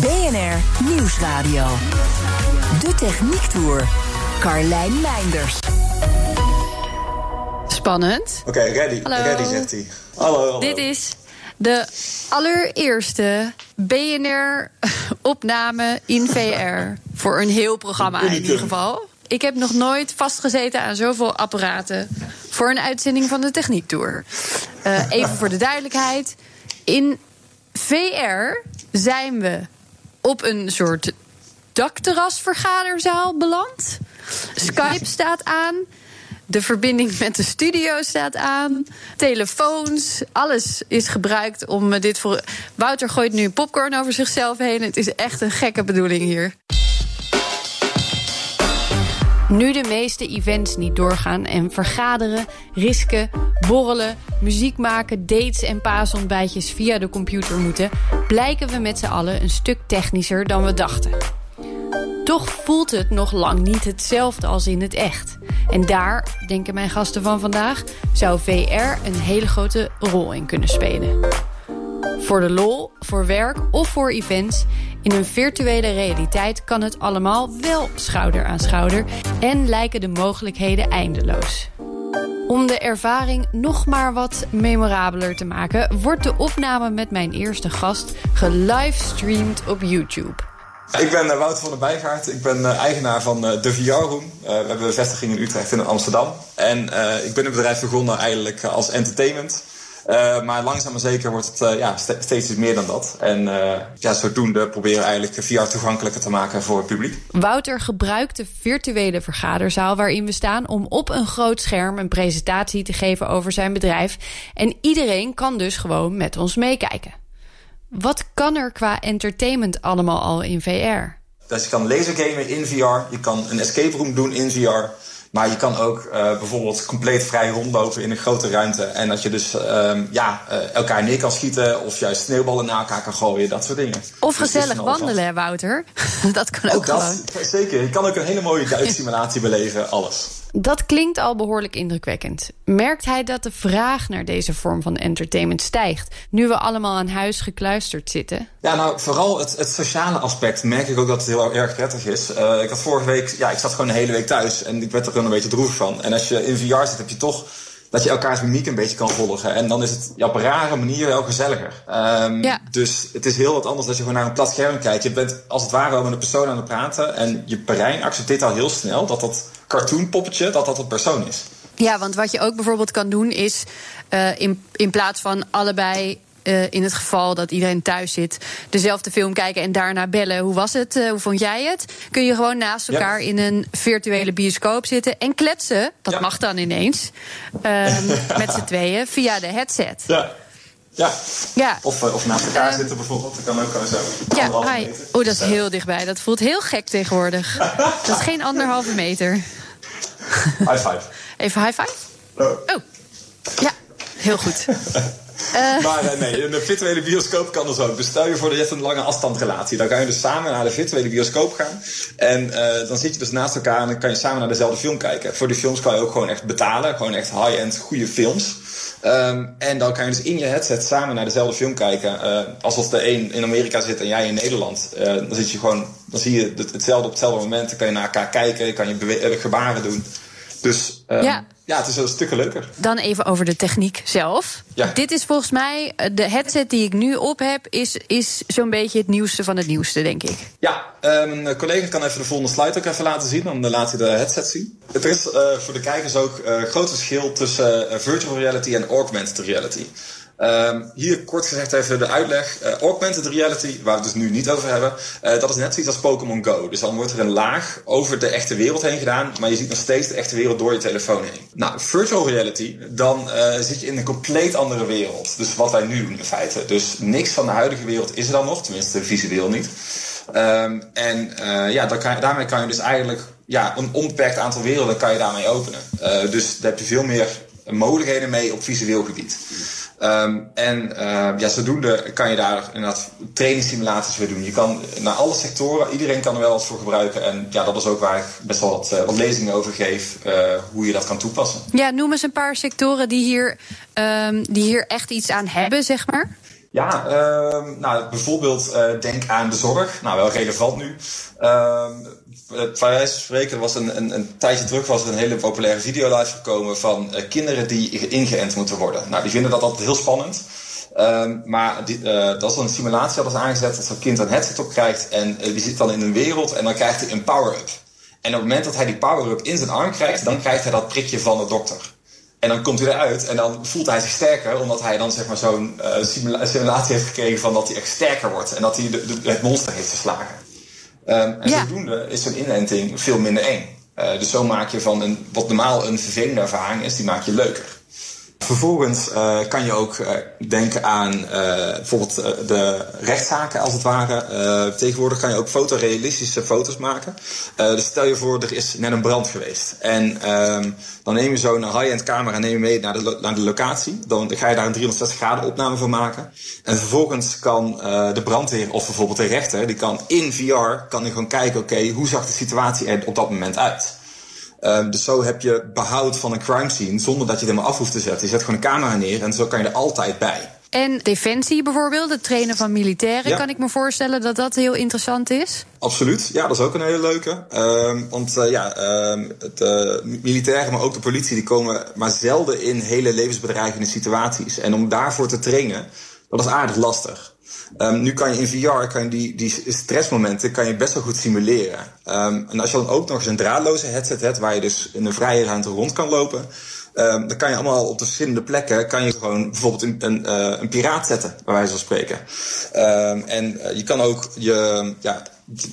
BNR Nieuwsradio. De Techniek Tour. Carlijn Meinders. Spannend. Oké, ready. Hallo. Ready, zegt hij. Hallo, hallo. Dit is de allereerste BNR-opname in VR. Voor een heel programma in ieder geval. Ik heb nog nooit vastgezeten aan zoveel apparaten voor een uitzending van de Techniek Tour. Eh, even voor de duidelijkheid. In VR zijn we op een soort dakterrasvergaderzaal beland. Skype staat aan. De verbinding met de studio staat aan. Telefoons, alles is gebruikt om eh, dit voor. Wouter gooit nu popcorn over zichzelf heen. Het is echt een gekke bedoeling hier. Nu de meeste events niet doorgaan en vergaderen, risken, borrelen, muziek maken, dates en paasontbijtjes via de computer moeten, blijken we met z'n allen een stuk technischer dan we dachten. Toch voelt het nog lang niet hetzelfde als in het echt. En daar, denken mijn gasten van vandaag, zou VR een hele grote rol in kunnen spelen. Voor de lol, voor werk of voor events. In een virtuele realiteit kan het allemaal wel schouder aan schouder en lijken de mogelijkheden eindeloos. Om de ervaring nog maar wat memorabeler te maken, wordt de opname met mijn eerste gast gelivestreamd op YouTube. Ik ben eh, Wouter van der Bijgaard. Ik ben eh, eigenaar van eh, de VR Room. We hebben een vestiging in Utrecht en in Amsterdam. En ik ben het bedrijf begonnen eigenlijk als entertainment. Eh, maar langzaam maar zeker wordt het eh, ja, ste- steeds iets meer dan dat. En eh, ja, zodoende proberen we eigenlijk VR toegankelijker te maken voor het publiek. Wouter gebruikt de virtuele vergaderzaal waarin we staan om op een groot scherm een presentatie te geven over zijn bedrijf. En iedereen kan dus gewoon met ons meekijken. Wat kan er qua entertainment allemaal al in VR? Dus je kan lasergamen in VR, je kan een escape room doen in VR. Maar je kan ook eh, bijvoorbeeld compleet vrij rondlopen in een grote ruimte. En dat je dus ehm, ja, eh, elkaar neer kan schieten of juist sneeuwballen naar elkaar kan gooien, dat soort dingen. Of Dus gezellig wandelen, hè, Wouter. Dat kan ook, Ook dat, gewoon. zeker. Je kan ook een hele mooie duiksimulatie beleven, alles. Dat klinkt al behoorlijk indrukwekkend. Merkt hij dat de vraag naar deze vorm van entertainment stijgt... nu we allemaal aan huis gekluisterd zitten? Ja, nou, vooral het, het sociale aspect merk ik ook dat het heel erg prettig is. Eh, ik had vorige week, ja, ik zat gewoon een hele week thuis en ik werd er gewoon een beetje droevig van. En als je in VR zit, heb je toch dat je elkaars mimiek een beetje kan volgen. En dan is het ja, op een rare manier wel gezelliger. Ehm, Ja. Dus het is heel wat anders dat je gewoon naar een plat scherm kijkt. Je bent als het ware wel met een persoon aan het praten. En je brein accepteert al heel snel dat dat cartoonpoppetje, dat dat een persoon is. Ja, want wat je ook bijvoorbeeld kan doen is... eh, in, in plaats van allebei... eh, in het geval dat iedereen thuis zit, dezelfde film kijken en daarna bellen. Hoe was het? Eh, hoe vond jij het? Kun je gewoon naast Ja. elkaar in een virtuele bioscoop zitten en kletsen. Dat Ja. mag dan ineens. ehm, met z'n tweeën via de headset. Ja. Ja. Ja. Of, eh, of naast elkaar Ehm, zitten bijvoorbeeld. Dat kan ook zo. Ja, hi. Oh, dat is heel dichtbij. Dat voelt heel gek tegenwoordig. Dat is geen anderhalve meter. High five. Even high five. Oh. Oh, ja, heel goed. Maar eh, nee, de virtuele bioscoop kan dus ook. Dus stel je voor dat je hebt een lange afstandrelatie. Dan kan je dus samen naar de virtuele bioscoop gaan. En eh, dan zit je dus naast elkaar en dan kan je samen naar dezelfde film kijken. Voor die films kan je ook gewoon echt betalen. Gewoon echt high-end goede films. Ehm, en dan kan je dus in je headset samen naar dezelfde film kijken. Eh, alsof de een in Amerika zit en jij in Nederland. Eh, dan, zit je gewoon, dan zie je het- hetzelfde op hetzelfde moment. Dan kan je naar elkaar kijken, kan je eh, gebaren doen. Dus ehm, Ja. Ja, het is een stukje leuker. Dan even over de techniek zelf. Ja. Dit is volgens mij, eh, de headset die ik nu op heb, is, is zo'n beetje het nieuwste van het nieuwste, denk ik. Ja, eh, mijn collega kan even de volgende slide ook even laten zien. Dan laat hij de headset zien. Er is eh, voor de kijkers ook een groot verschil tussen eh, virtual reality en augmented reality. Ehm, hier kort gezegd even de uitleg. Eh, augmented reality, waar we het dus nu niet over hebben, eh, dat is net zoiets als Pokémon Go. Dus dan wordt er een laag over de echte wereld heen gedaan, maar je ziet nog steeds de echte wereld door je telefoon heen. Nou, virtual reality, dan eh, zit je in een compleet andere wereld. Dus wat wij nu doen in feite. Dus niks van de huidige wereld is er dan nog, tenminste visueel niet. Ehm, en ja, daarmee kan je dus eigenlijk ja, een onbeperkt aantal werelden kan je daarmee openen. dus daar heb je veel meer mogelijkheden mee op visueel gebied. Um, en uh, ja, zodoende kan je daar inderdaad trainingssimulaties weer doen. Je kan naar alle sectoren, iedereen kan er wel wat voor gebruiken. En ja, dat is ook waar ik best wel wat, wat lezingen over geef, uh, hoe je dat kan toepassen. Ja, noem eens een paar sectoren die hier, um, die hier echt iets aan hebben, zeg maar. Ja, uh, nou, bijvoorbeeld uh, denk aan de zorg. Nou, wel relevant nu. Van spreken, er was een, een, een, tijdje terug was er een hele populaire video live gekomen van uh, kinderen die ingeënt moeten worden. Nou, die vinden dat altijd heel spannend. Uh, maar die, uh, dat is een simulatie dat is aangezet dat zo'n kind een headset op krijgt en die zit dan in een wereld en dan krijgt hij een power-up. En op het moment dat hij die power-up in zijn arm krijgt, dan krijgt hij dat prikje van de dokter. En dan komt hij eruit en dan voelt hij zich sterker, omdat hij dan zeg maar zo'n uh, simula simulatie heeft gekregen van dat hij echt sterker wordt en dat hij de, de, het monster heeft verslagen. Um, en ja. zodoende is zo'n inenting veel minder eng. Uh, dus zo maak je van een, wat normaal een vervelende ervaring is, die maak je leuker. Vervolgens uh, kan je ook uh, denken aan uh, bijvoorbeeld de rechtszaken als het ware. tegenwoordig kan je ook fotorealistische foto's maken. dus stel je voor, er is net een brand geweest. En um, dan neem je zo'n high-end camera neem je mee naar de, naar de locatie. Dan ga je daar een 360 graden opname van maken. En vervolgens kan de brandweer of bijvoorbeeld de rechter, die kan in VR kan gewoon kijken, oké, hoe zag de situatie er op dat moment uit? Um, dus zo heb je behoud van een crime scene zonder dat je het helemaal af hoeft te zetten. Je zet gewoon een camera neer en zo kan je er altijd bij. En defensie bijvoorbeeld, het trainen van militairen, ja. kan ik me voorstellen dat dat heel interessant is? Absoluut, ja, dat is ook een hele leuke. Um, want uh, ja, um, de militairen, maar ook de politie, die komen maar zelden in hele levensbedreigende situaties. En om daarvoor te trainen, dat is aardig lastig. Um, nu kan je in VR kan je die, die stressmomenten kan je best wel goed simuleren. Um, en als je dan ook nog eens een draadloze headset hebt, waar je dus in een vrije ruimte rond kan lopen, um, dan kan je allemaal op de verschillende plekken kan je gewoon bijvoorbeeld een, een, uh, een piraat zetten, bij wijze van spreken. en uh, je kan ook je, ja,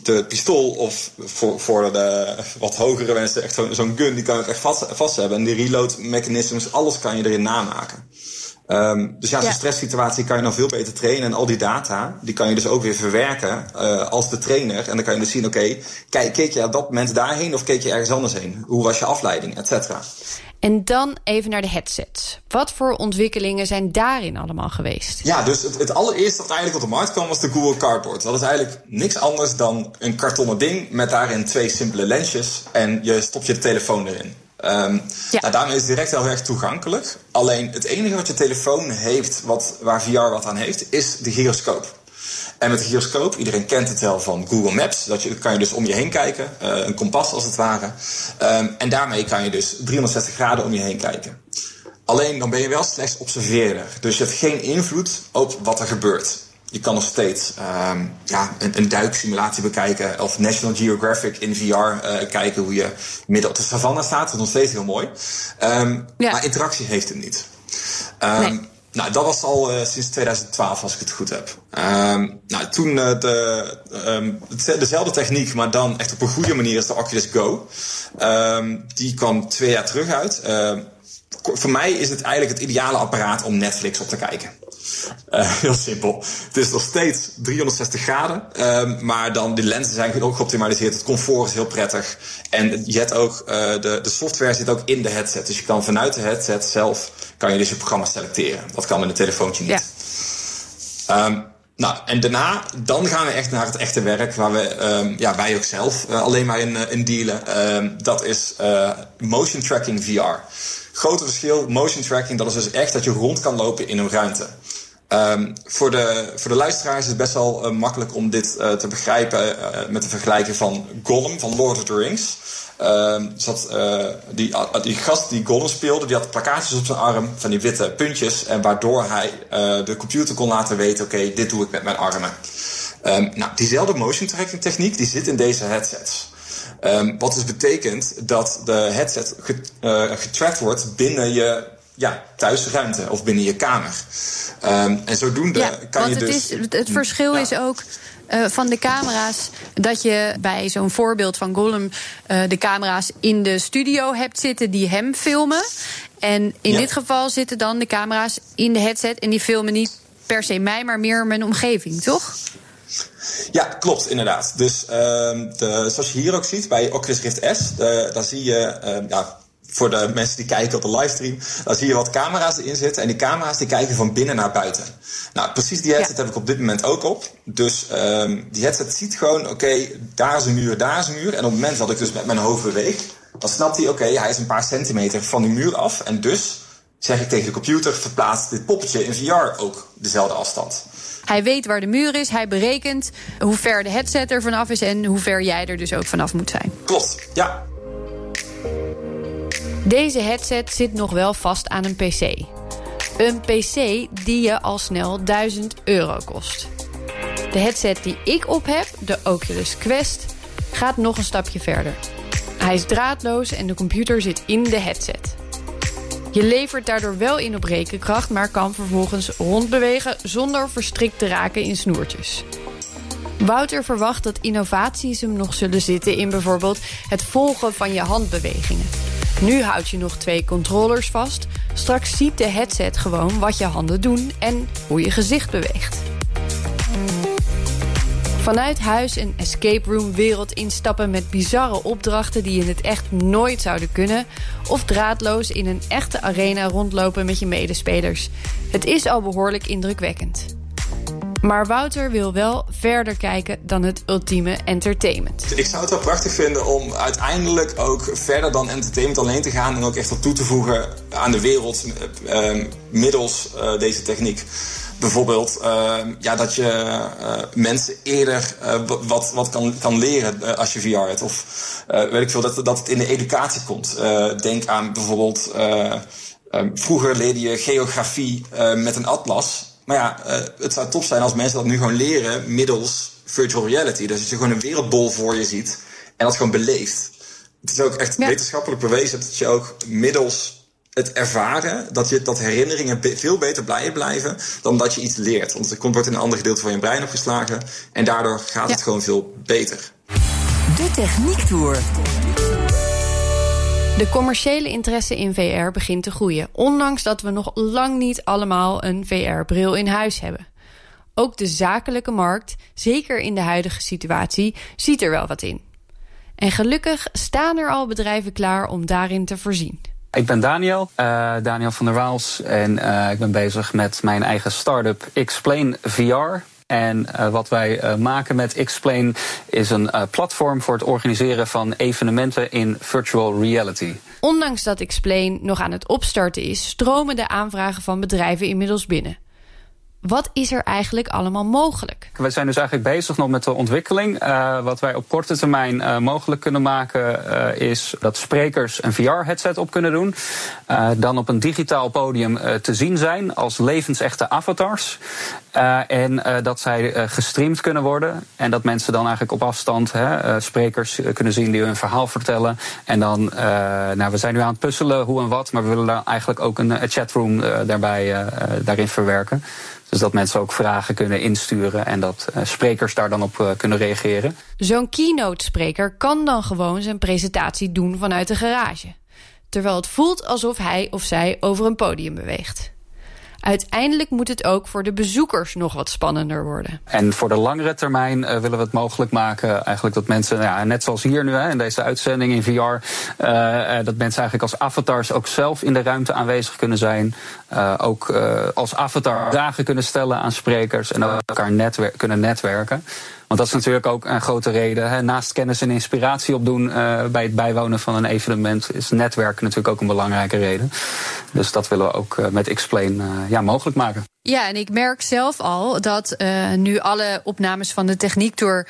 de pistool of voor, voor de wat hogere mensen echt zo'n zo gun, die kan je echt vast, vast hebben. En die reload mechanisms, alles kan je erin namaken. Um, dus ja, zo'n ja. stresssituatie kan je dan veel beter trainen. En al die data, die kan je dus ook weer verwerken uh, als de trainer. En dan kan je dus zien, oké, okay, keek je op dat moment daarheen of keek je ergens anders heen? Hoe was je afleiding, et cetera? En dan even naar de headsets. Wat voor ontwikkelingen zijn daarin allemaal geweest? Ja, dus het, het allereerste wat eigenlijk op de markt kwam was de Google Cardboard. Dat is eigenlijk niks anders dan een kartonnen ding met daarin twee simpele lensjes. En je stopt je de telefoon erin. Um, ja. nou, daarmee is het direct heel erg toegankelijk. Alleen het enige wat je telefoon heeft, wat, waar VR wat aan heeft, is de gyroscoop. En met de gyroscoop, iedereen kent het wel van Google Maps. Dat je, kan je dus om je heen kijken, uh, een kompas als het ware. Um, en daarmee kan je dus 360 graden om je heen kijken. Alleen dan ben je wel slechts observeerder. Dus je hebt geen invloed op wat er gebeurt. Je kan nog steeds um, ja, een, een duiksimulatie bekijken. Of National Geographic in VR uh, kijken hoe je midden op de savanne staat. Dat is nog steeds heel mooi. Um, ja. Maar interactie heeft het niet. Um, nee. Nou, dat was al uh, sinds 2012, als ik het goed heb. nou, toen uh, de, dezelfde techniek, maar dan echt op een goede manier, is de Oculus Go. die kwam twee jaar terug uit. voor mij is het eigenlijk het ideale apparaat om Netflix op te kijken. Uh, heel simpel. Het is nog steeds 360 graden. Um, maar dan de lenzen zijn ook geoptimaliseerd. Het comfort is heel prettig. En je hebt ook, uh, de, de software zit ook in de headset. Dus je kan vanuit de headset zelf kan je dus je programma selecteren. Dat kan met een telefoontje niet. Ja. Um, nou, en daarna, dan gaan we echt naar het echte werk, waar we, um, ja, wij ook zelf uh, alleen maar in, in dealen. Um, dat is uh, motion tracking VR. Grote verschil, motion tracking, dat is dus echt dat je rond kan lopen in een ruimte. Um, voor, de, voor de luisteraars is het best wel uh, makkelijk om dit uh, te begrijpen uh, met de vergelijking van Gollum van Lord of the Rings. Um, zat, die, die gast die Gollum speelde, die had plakkaatjes op zijn arm van die witte puntjes. En waardoor hij de computer kon laten weten, oké, dit doe ik met mijn armen. Um, nou, diezelfde motion tracking techniek die zit in deze headsets. Wat dus betekent dat de headset getracked wordt binnen je ja, thuisruimte of binnen je kamer. Um, en zodoende ja, kan je het dus. Is, het verschil ja. is ook. Uh, van de camera's, dat je bij zo'n voorbeeld van Gollum uh, de camera's in de studio hebt zitten die hem filmen. En in ja. dit geval zitten dan de camera's in de headset en die filmen niet per se mij, maar meer mijn omgeving, toch? Ja, klopt, inderdaad. Dus uh, de, zoals je hier ook ziet bij Oculus Rift S, daar zie je, uh, ja, voor de mensen die kijken op de livestream, dan zie je wat camera's erin zitten. En die camera's die kijken van binnen naar buiten. Nou, precies die headset heb ik op dit moment ook op. Dus uh, die headset ziet gewoon, oké, okay, daar is een muur, daar is een muur. En op het moment dat ik dus met mijn hoofd beweeg, dan snapt hij, oké, okay, hij is een paar centimeter van die muur af. En dus zeg ik tegen de computer, verplaatst dit poppetje in VR ook dezelfde afstand. Hij weet waar de muur is, hij berekent hoe ver de headset er vanaf is en hoe ver jij er dus ook vanaf moet zijn. Klopt, ja. Deze headset zit nog wel vast aan een PC. Een PC die je al snel 1000 euro kost. De headset die ik op heb, de Oculus Quest, gaat nog een stapje verder. Hij is draadloos en de computer zit in de headset. Je levert daardoor wel in op rekenkracht, maar kan vervolgens rondbewegen zonder verstrikt te raken in snoertjes. Wouter verwacht dat innovaties hem nog zullen zitten in bijvoorbeeld het volgen van je handbewegingen. Nu houd je nog twee controllers vast. Straks ziet de headset gewoon wat je handen doen en hoe je gezicht beweegt. Vanuit huis een escape room wereld instappen met bizarre opdrachten die in het echt nooit zouden kunnen. Of draadloos in een echte arena rondlopen met je medespelers. Het is al behoorlijk indrukwekkend. Maar Wouter wil wel verder kijken dan het ultieme entertainment. Ik zou het wel prachtig vinden om uiteindelijk ook verder dan entertainment alleen te gaan en ook echt wat toe te voegen aan de wereld uh, middels uh, deze techniek. Bijvoorbeeld ja, dat je mensen eerder wat, wat kan, kan leren als je VR hebt. Of weet ik veel, dat, dat het in de educatie komt. denk aan bijvoorbeeld, vroeger leerde je geografie met een atlas. Maar ja, uh, het zou top zijn als mensen dat nu gewoon leren middels virtual reality. Dus dat je gewoon een wereldbol voor je ziet en dat gewoon beleeft. Het is ook echt ja. wetenschappelijk bewezen dat je ook middels het ervaren, dat, je, dat herinneringen veel beter blij blijven dan dat je iets leert. Want er komt wordt in een ander gedeelte van je brein opgeslagen en daardoor gaat ja. het gewoon veel beter. De Techniek Tour. De commerciële interesse in VR begint te groeien, ondanks dat we nog lang niet allemaal een VR-bril in huis hebben. Ook de zakelijke markt, zeker in de huidige situatie, ziet er wel wat in. En gelukkig staan er al bedrijven klaar om daarin te voorzien. Ik ben Daniel, uh, Daniel van der Waals. En uh, ik ben bezig met mijn eigen start-up Explain VR. En uh, wat wij uh, maken met Explain is een uh, platform voor het organiseren van evenementen in virtual reality. Ondanks dat Explain nog aan het opstarten is, stromen de aanvragen van bedrijven inmiddels binnen. Wat is er eigenlijk allemaal mogelijk? We zijn dus eigenlijk bezig nog met de ontwikkeling. Uh, wat wij op korte termijn uh, mogelijk kunnen maken uh, is dat sprekers een VR-headset op kunnen doen. dan op een digitaal podium te zien zijn als levensechte avatars. En dat zij gestreamd kunnen worden. En dat mensen dan eigenlijk op afstand sprekers kunnen zien die hun verhaal vertellen. En dan, nou, we zijn nu aan het puzzelen hoe en wat, maar we willen daar eigenlijk ook een, chatroom daarbij, daarin verwerken. Dus dat mensen ook vragen kunnen insturen en dat sprekers daar dan op kunnen reageren. Zo'n keynote-spreker kan dan gewoon zijn presentatie doen vanuit de garage. Terwijl het voelt alsof hij of zij over een podium beweegt. Uiteindelijk moet het ook voor de bezoekers nog wat spannender worden. En voor de langere termijn uh, willen we het mogelijk maken, eigenlijk dat mensen, ja, net zoals hier nu hè, in deze uitzending in VR, uh, dat mensen eigenlijk als avatars ook zelf in de ruimte aanwezig kunnen zijn. Ook als avatar vragen kunnen stellen aan sprekers en ook elkaar kunnen netwerken. Want dat is natuurlijk ook een grote reden. Hè. Naast kennis en inspiratie opdoen uh, bij het bijwonen van een evenement is netwerken natuurlijk ook een belangrijke reden. Dus dat willen we ook uh, met Explain uh, ja, mogelijk maken. Ja, en ik merk zelf al dat nu alle opnames van de techniektour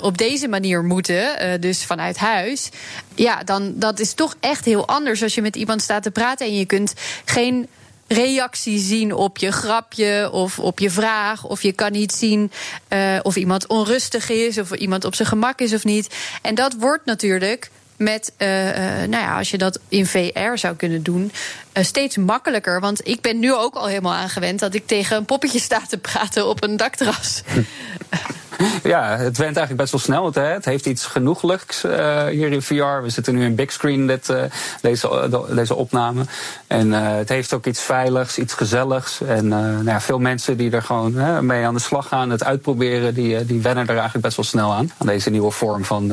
op deze manier moeten, dus vanuit huis. Ja, dan dat is toch echt heel anders als je met iemand staat te praten en je kunt geen reactie zien op je grapje of op je vraag. Of je kan niet zien uh, of iemand onrustig is of iemand op zijn gemak is of niet. En dat wordt natuurlijk met, uh, uh, nou ja, als je dat in VR zou kunnen doen, steeds makkelijker. Want ik ben nu ook al helemaal aangewend dat ik tegen een poppetje sta te praten op een dakterras. ja, het went eigenlijk best wel snel. Het, het heeft iets genoeglijks uh, hier in VR. We zitten nu in big screen, dit, uh, deze, deze opname. En het heeft ook iets veiligs, iets gezelligs. En nou ja, veel mensen die er gewoon mee aan de slag gaan, het uitproberen, die, die wennen er eigenlijk best wel snel aan. Aan deze nieuwe vorm van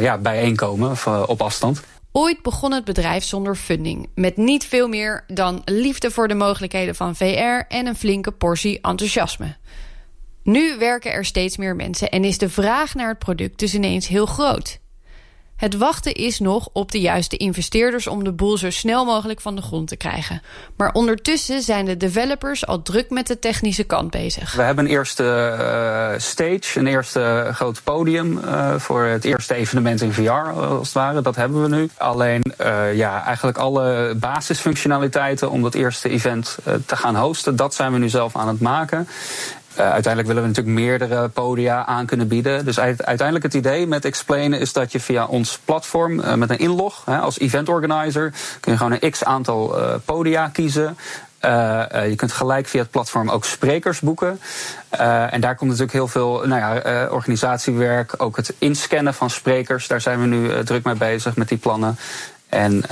ja, bijeenkomen op afstand. Ooit begon het bedrijf zonder funding, met niet veel meer dan liefde voor de mogelijkheden van VR en een flinke portie enthousiasme. Nu werken er steeds meer mensen en is de vraag naar het product dus ineens heel groot. Het wachten is nog op de juiste investeerders om de boel zo snel mogelijk van de grond te krijgen. Maar ondertussen zijn de developers al druk met de technische kant bezig. We hebben een eerste uh, stage, een eerste groot podium uh, voor het eerste evenement in VR, als het ware. Dat hebben we nu. Alleen uh, ja, eigenlijk alle basisfunctionaliteiten om dat eerste event te gaan hosten, dat zijn we nu zelf aan het maken. Uh, uiteindelijk willen we natuurlijk meerdere podia aan kunnen bieden. Dus uiteindelijk het idee met Explainen is dat je via ons platform uh, met een inlog hè, als event organizer kun je gewoon een x aantal uh, podia kiezen. Je kunt gelijk via het platform ook sprekers boeken. En daar komt natuurlijk heel veel nou ja, organisatiewerk, ook het inscannen van sprekers. Daar zijn we nu druk mee bezig met die plannen. En uh,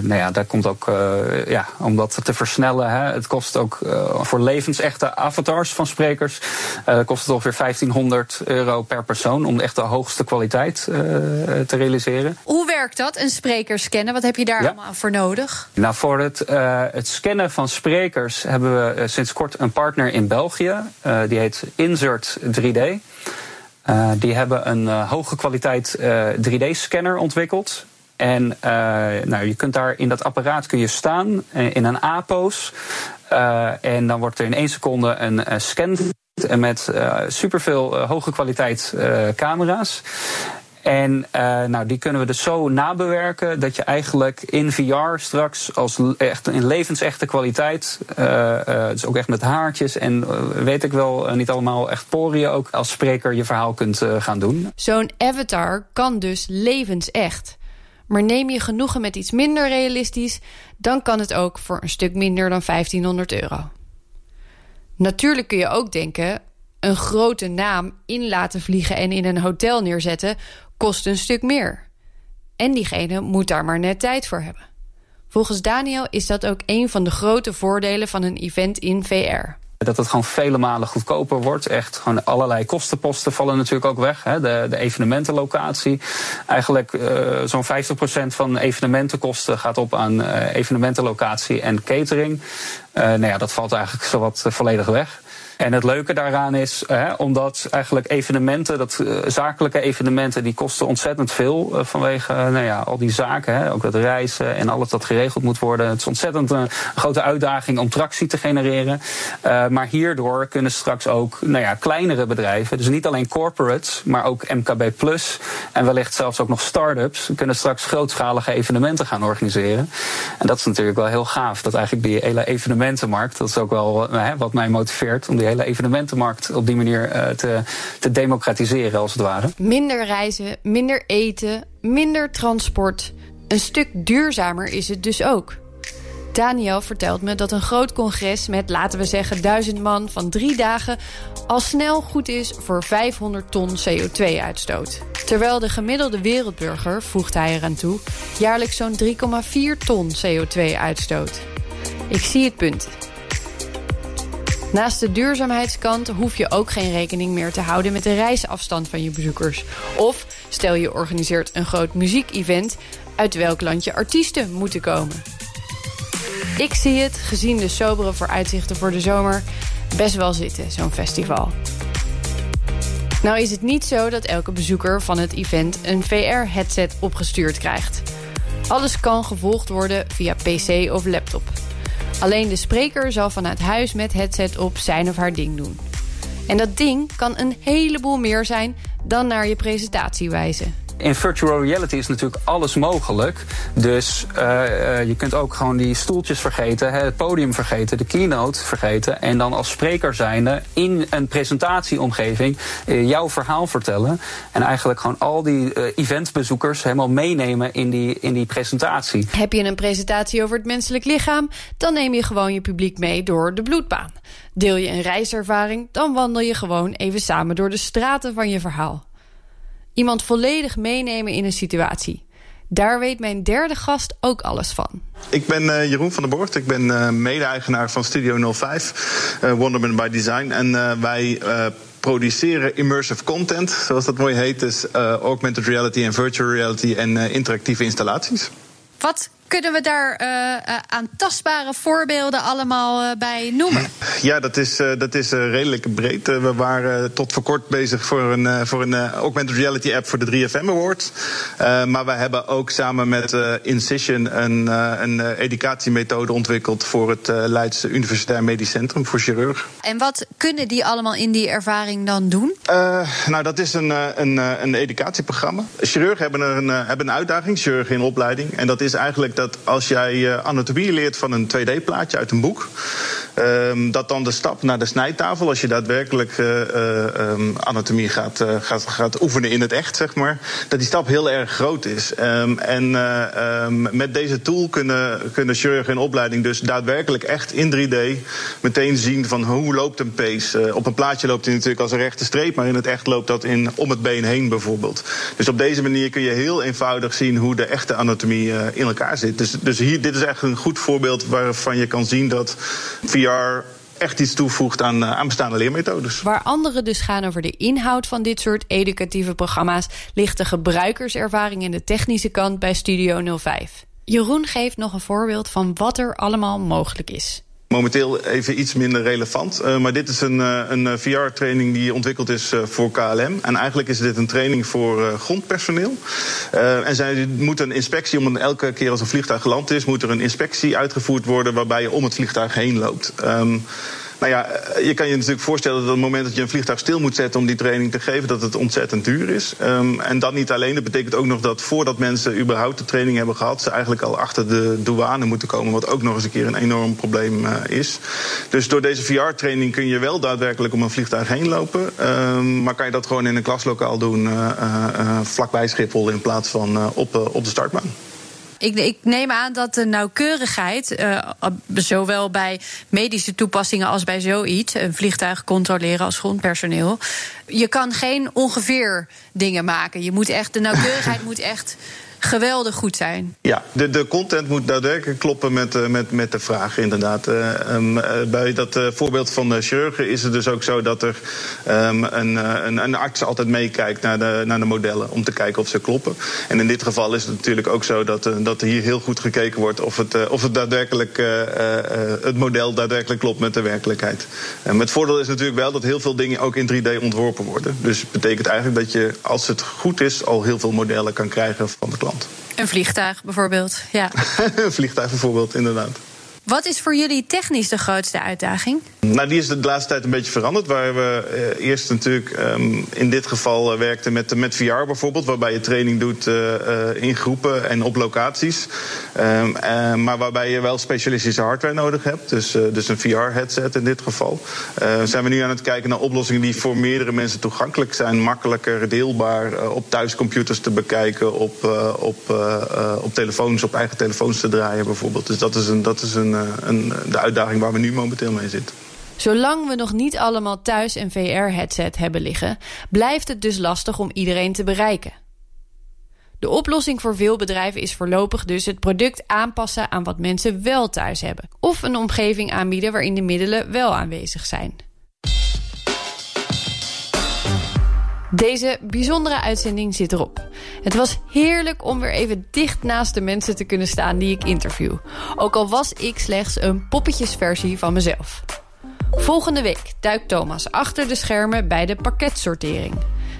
nou ja, daar komt ook, uh, ja, om dat te versnellen, hè, het kost ook uh, voor levensechte avatars van sprekers, kost het ongeveer 1500 euro per persoon om echt de hoogste kwaliteit te realiseren. Hoe werkt dat, een spreker scannen? Wat heb je daar ja. allemaal voor nodig? Nou, voor het, het scannen van sprekers hebben we sinds kort een partner in België. die heet Insert 3D. Uh, die hebben een hoge kwaliteit uh, 3D-scanner ontwikkeld. En uh, nou, je kunt daar in dat apparaat kun je staan in een A-pose. Uh, en dan wordt er in één seconde een scan met superveel hoge kwaliteit camera's. En nou, die kunnen we dus zo nabewerken dat je eigenlijk in VR straks als echt in levensechte kwaliteit, dus ook echt met haartjes en weet ik wel, niet allemaal echt poriën ook als spreker je verhaal kunt gaan doen. Zo'n avatar kan dus levensecht. Maar neem je genoegen met iets minder realistisch, dan kan het ook voor een stuk minder dan 1500 euro. Natuurlijk kun je ook denken: een grote naam in laten vliegen en in een hotel neerzetten kost een stuk meer. En diegene moet daar maar net tijd voor hebben. Volgens Daniel is dat ook een van de grote voordelen van een event in VR. Dat het gewoon vele malen goedkoper wordt. Echt gewoon allerlei kostenposten vallen natuurlijk ook weg. Hè. De, de evenementenlocatie. Eigenlijk uh, zo'n 50% van evenementenkosten gaat op aan uh, evenementenlocatie en catering. Uh, nou ja, dat valt eigenlijk zowat volledig weg. En het leuke daaraan is, hè, omdat eigenlijk evenementen, dat, uh, zakelijke evenementen, die kosten ontzettend veel uh, vanwege uh, nou ja, al die zaken. Hè, ook dat reizen en alles dat geregeld moet worden. Het is ontzettend een grote uitdaging om tractie te genereren. maar hierdoor kunnen straks ook nou ja, kleinere bedrijven, dus niet alleen corporates, maar ook MKB Plus en wellicht zelfs ook nog start-ups, kunnen straks grootschalige evenementen gaan organiseren. En dat is natuurlijk wel heel gaaf, dat eigenlijk die hele evenementenmarkt, dat is ook wel wat mij motiveert om hele evenementenmarkt op die manier uh, te, te democratiseren, als het ware. Minder reizen, minder eten, minder transport. Een stuk duurzamer is het dus ook. Daniel vertelt me dat een groot congres met, laten we zeggen, duizend man van drie dagen al snel goed is voor 500 ton CO2-uitstoot. Terwijl de gemiddelde wereldburger, voegt hij eraan toe, jaarlijks zo'n 3,4 ton CO2 uitstoot. Ik zie het punt. Naast de duurzaamheidskant hoef je ook geen rekening meer te houden met de reisafstand van je bezoekers. Of stel je organiseert een groot muziekevent, uit welk land je artiesten moeten komen. Ik zie het, gezien de sobere vooruitzichten voor de zomer, best wel zitten, zo'n festival. Nou is het niet zo dat elke bezoeker van het event een VR-headset opgestuurd krijgt. Alles kan gevolgd worden via PC of laptop. Alleen de spreker zal vanuit huis met headset op zijn of haar ding doen. En dat ding kan een heleboel meer zijn dan naar je presentatie wijzen. In virtual reality is natuurlijk alles mogelijk. Dus uh, je kunt ook gewoon die stoeltjes vergeten, het podium vergeten, de keynote vergeten. En dan als spreker zijnde in een presentatieomgeving uh, jouw verhaal vertellen. En eigenlijk gewoon al die eventbezoekers helemaal meenemen in die, in die presentatie. Heb je een presentatie over het menselijk lichaam? Dan neem je gewoon je publiek mee door de bloedbaan. Deel je een reiservaring? Dan wandel je gewoon even samen door de straten van je verhaal. Iemand volledig meenemen in een situatie. Daar weet mijn derde gast ook alles van. Ik ben uh, Jeroen van der Borgt. Ik ben uh, mede-eigenaar van Studio 05, uh, Wonderman by Design. En wij produceren immersive content, zoals dat mooi heet. Dus augmented reality en virtual reality en interactieve installaties. Wat kunnen we daar uh, uh, aan tastbare voorbeelden allemaal uh, bij noemen? Ja, dat is, dat is redelijk breed. we waren tot voor kort bezig voor een, voor een augmented reality app voor de 3FM Awards. maar we hebben ook samen met Incision een, een educatiemethode ontwikkeld voor het Leidse Universitair Medisch Centrum voor chirurg. En wat kunnen die allemaal in die ervaring dan doen? nou, dat is een, een, een educatieprogramma. Chirurgen hebben een, hebben een uitdaging, chirurgen in opleiding. En dat is eigenlijk dat als jij eh, anatomie leert van een 2D-plaatje uit een boek, um, dat dan de stap naar de snijtafel, als je daadwerkelijk uh, um, anatomie gaat, gaat, gaat oefenen in het echt, zeg maar, dat die stap heel erg groot is. Um, en met deze tool kunnen, kunnen chirurgen in opleiding dus daadwerkelijk echt in 3D meteen zien van hoe loopt een pace. op een plaatje loopt hij natuurlijk als een rechte streep, maar in het echt loopt dat in, om het been heen bijvoorbeeld. Dus op deze manier kun je heel eenvoudig zien hoe de echte anatomie in elkaar zit. Dus, dus hier, dit is echt een goed voorbeeld waarvan je kan zien dat VR echt iets toevoegt aan, eh, aan bestaande leermethodes. Waar anderen dus gaan over de inhoud van dit soort educatieve programma's, ligt de gebruikerservaring en de technische kant bij Studio 05. Jeroen geeft nog een voorbeeld van wat er allemaal mogelijk is. Momenteel even iets minder relevant. Uh, maar dit is een, uh, een VR-training die ontwikkeld is voor KLM. En eigenlijk is dit een training voor grondpersoneel. en zij moeten een inspectie, omdat elke keer als een vliegtuig geland is, moet er een inspectie uitgevoerd worden waarbij je om het vliegtuig heen loopt. Um, nou ja, je kan je natuurlijk voorstellen dat op het moment dat je een vliegtuig stil moet zetten om die training te geven, dat het ontzettend duur is. Um, en dat niet alleen, dat betekent ook nog dat voordat mensen überhaupt de training hebben gehad, ze eigenlijk al achter de douane moeten komen, wat ook nog eens een keer een enorm probleem uh, is. Dus door deze VR-training kun je wel daadwerkelijk om een vliegtuig heen lopen, um, maar kan je dat gewoon in een klaslokaal doen, uh, vlakbij Schiphol in plaats van op, op de startbaan. Ik, ik, neem aan dat de nauwkeurigheid, uh, zowel bij medische toepassingen als bij zoiets, een vliegtuig controleren als grondpersoneel, je kan geen ongeveer dingen maken. Je moet echt, de nauwkeurigheid moet echt geweldig goed zijn. Ja, de, de content moet daadwerkelijk kloppen met, uh, met, met de vraag, inderdaad. Uh, um, bij dat voorbeeld van de chirurgen is het dus ook zo dat er um, een, een, een, arts altijd meekijkt naar de, naar de modellen om te kijken of ze kloppen. En in dit geval is het natuurlijk ook zo dat, dat er hier heel goed gekeken wordt of het, of het daadwerkelijk het model daadwerkelijk klopt met de werkelijkheid. Um, het voordeel is natuurlijk wel dat heel veel dingen ook in 3D ontworpen worden. Dus het betekent eigenlijk dat je, als het goed is, al heel veel modellen kan krijgen van de klant. Een vliegtuig bijvoorbeeld, ja. een vliegtuig bijvoorbeeld, inderdaad. Wat is voor jullie technisch de grootste uitdaging? Nou, die is de laatste tijd een beetje veranderd. Waar we eh, eerst natuurlijk um, in dit geval uh, werkten met, met VR bijvoorbeeld, waarbij je training doet uh, in groepen en op locaties. Um, maar waarbij je wel specialistische hardware nodig hebt. Dus, dus een VR-headset in dit geval. zijn we nu aan het kijken naar oplossingen die voor meerdere mensen toegankelijk zijn, makkelijker deelbaar op thuiscomputers te bekijken, op, op, op telefoons, op eigen telefoons te draaien bijvoorbeeld. Dus dat is, een, dat is een, een, de uitdaging waar we nu momenteel mee zitten. Zolang we nog niet allemaal thuis een VR-headset hebben liggen, blijft het dus lastig om iedereen te bereiken. De oplossing voor veel bedrijven is voorlopig dus het product aanpassen aan wat mensen wel thuis hebben. Of een omgeving aanbieden waarin de middelen wel aanwezig zijn. Deze bijzondere uitzending zit erop. Het was heerlijk om weer even dicht naast de mensen te kunnen staan die ik interview. Ook al was ik slechts een poppetjesversie van mezelf. Volgende week duikt Thomas achter de schermen bij de pakketsortering.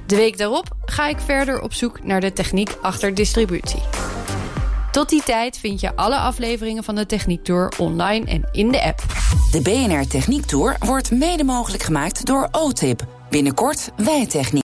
De week daarop ga ik verder op zoek naar de techniek achter distributie. Tot die tijd vind je alle afleveringen van de Techniek Tour online en in de app. De BNR Techniek Tour wordt mede mogelijk gemaakt door OTIP. Binnenkort wij techniek.